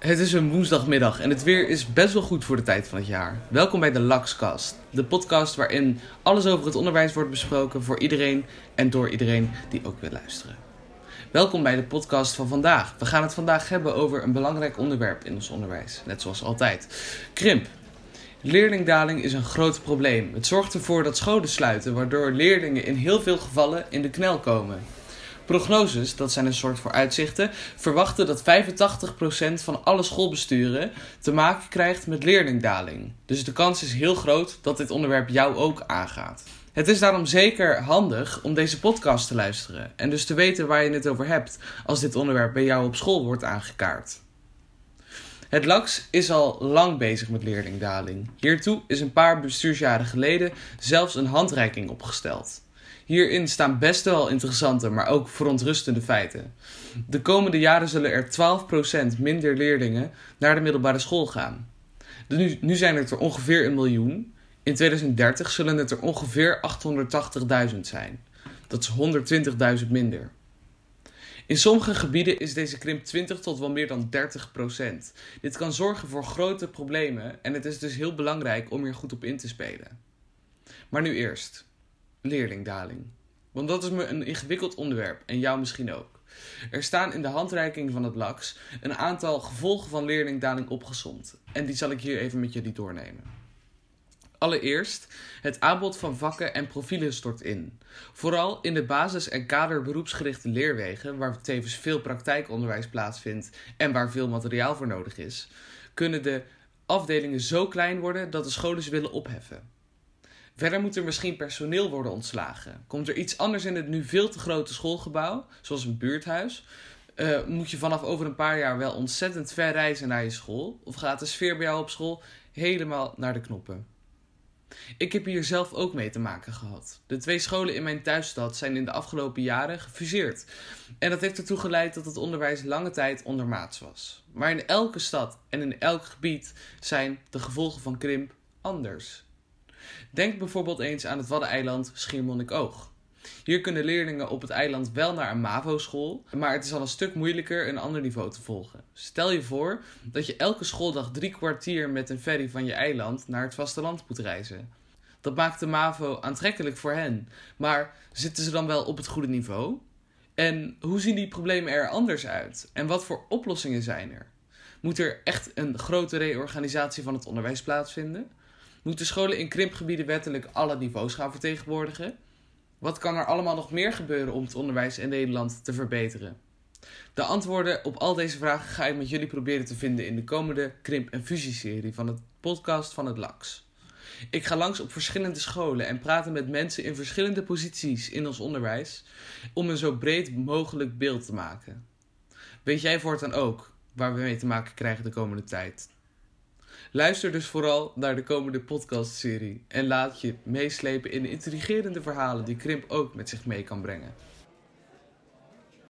Het is een woensdagmiddag en het weer is best wel goed voor de tijd van het jaar. Welkom bij de Laxcast, de podcast waarin alles over het onderwijs wordt besproken voor iedereen en door iedereen die ook wil luisteren. Welkom bij de podcast van vandaag. We gaan het vandaag hebben over een belangrijk onderwerp in ons onderwijs, net zoals altijd. Krimp. Leerlingdaling is een groot probleem. Het zorgt ervoor dat scholen sluiten, waardoor leerlingen in heel veel gevallen in de knel komen. Prognoses, dat zijn een soort vooruitzichten, verwachten dat 85% van alle schoolbesturen te maken krijgt met leerlingdaling. Dus de kans is heel groot dat dit onderwerp jou ook aangaat. Het is daarom zeker handig om deze podcast te luisteren en dus te weten waar je het over hebt als dit onderwerp bij jou op school wordt aangekaart. Het LAX is al lang bezig met leerlingdaling. Hiertoe is een paar bestuursjaren geleden zelfs een handreiking opgesteld. Hierin staan best wel interessante, maar ook verontrustende feiten. De komende jaren zullen er 12% minder leerlingen naar de middelbare school gaan. Nu, nu zijn het er ongeveer een miljoen. In 2030 zullen het er ongeveer 880.000 zijn. Dat is 120.000 minder. In sommige gebieden is deze krimp 20 tot wel meer dan 30 procent. Dit kan zorgen voor grote problemen en het is dus heel belangrijk om hier goed op in te spelen. Maar nu eerst leerlingdaling. Want dat is me een ingewikkeld onderwerp en jou misschien ook. Er staan in de handreiking van het LAX een aantal gevolgen van leerlingdaling opgesomd. En die zal ik hier even met jullie doornemen. Allereerst, het aanbod van vakken en profielen stort in. Vooral in de basis- en kaderberoepsgerichte leerwegen, waar tevens veel praktijkonderwijs plaatsvindt en waar veel materiaal voor nodig is, kunnen de afdelingen zo klein worden dat de scholen ze willen opheffen. Verder moet er misschien personeel worden ontslagen. Komt er iets anders in het nu veel te grote schoolgebouw, zoals een buurthuis, uh, moet je vanaf over een paar jaar wel ontzettend ver reizen naar je school? Of gaat de sfeer bij jou op school helemaal naar de knoppen? Ik heb hier zelf ook mee te maken gehad. De twee scholen in mijn thuisstad zijn in de afgelopen jaren gefuseerd. En dat heeft ertoe geleid dat het onderwijs lange tijd ondermaats was. Maar in elke stad en in elk gebied zijn de gevolgen van krimp anders. Denk bijvoorbeeld eens aan het Waddeneiland Schiermonnikoog. Hier kunnen leerlingen op het eiland wel naar een MAVO-school, maar het is al een stuk moeilijker een ander niveau te volgen. Stel je voor dat je elke schooldag drie kwartier met een ferry van je eiland naar het vasteland moet reizen. Dat maakt de MAVO aantrekkelijk voor hen, maar zitten ze dan wel op het goede niveau? En hoe zien die problemen er anders uit? En wat voor oplossingen zijn er? Moet er echt een grote reorganisatie van het onderwijs plaatsvinden? Moeten scholen in krimpgebieden wettelijk alle niveaus gaan vertegenwoordigen? Wat kan er allemaal nog meer gebeuren om het onderwijs in Nederland te verbeteren? De antwoorden op al deze vragen ga ik met jullie proberen te vinden in de komende krimp- en fusieserie van het podcast van het LAX. Ik ga langs op verschillende scholen en praten met mensen in verschillende posities in ons onderwijs om een zo breed mogelijk beeld te maken. Weet jij voortaan ook waar we mee te maken krijgen de komende tijd? Luister dus vooral naar de komende podcastserie en laat je meeslepen in de intrigerende verhalen die Krimp ook met zich mee kan brengen.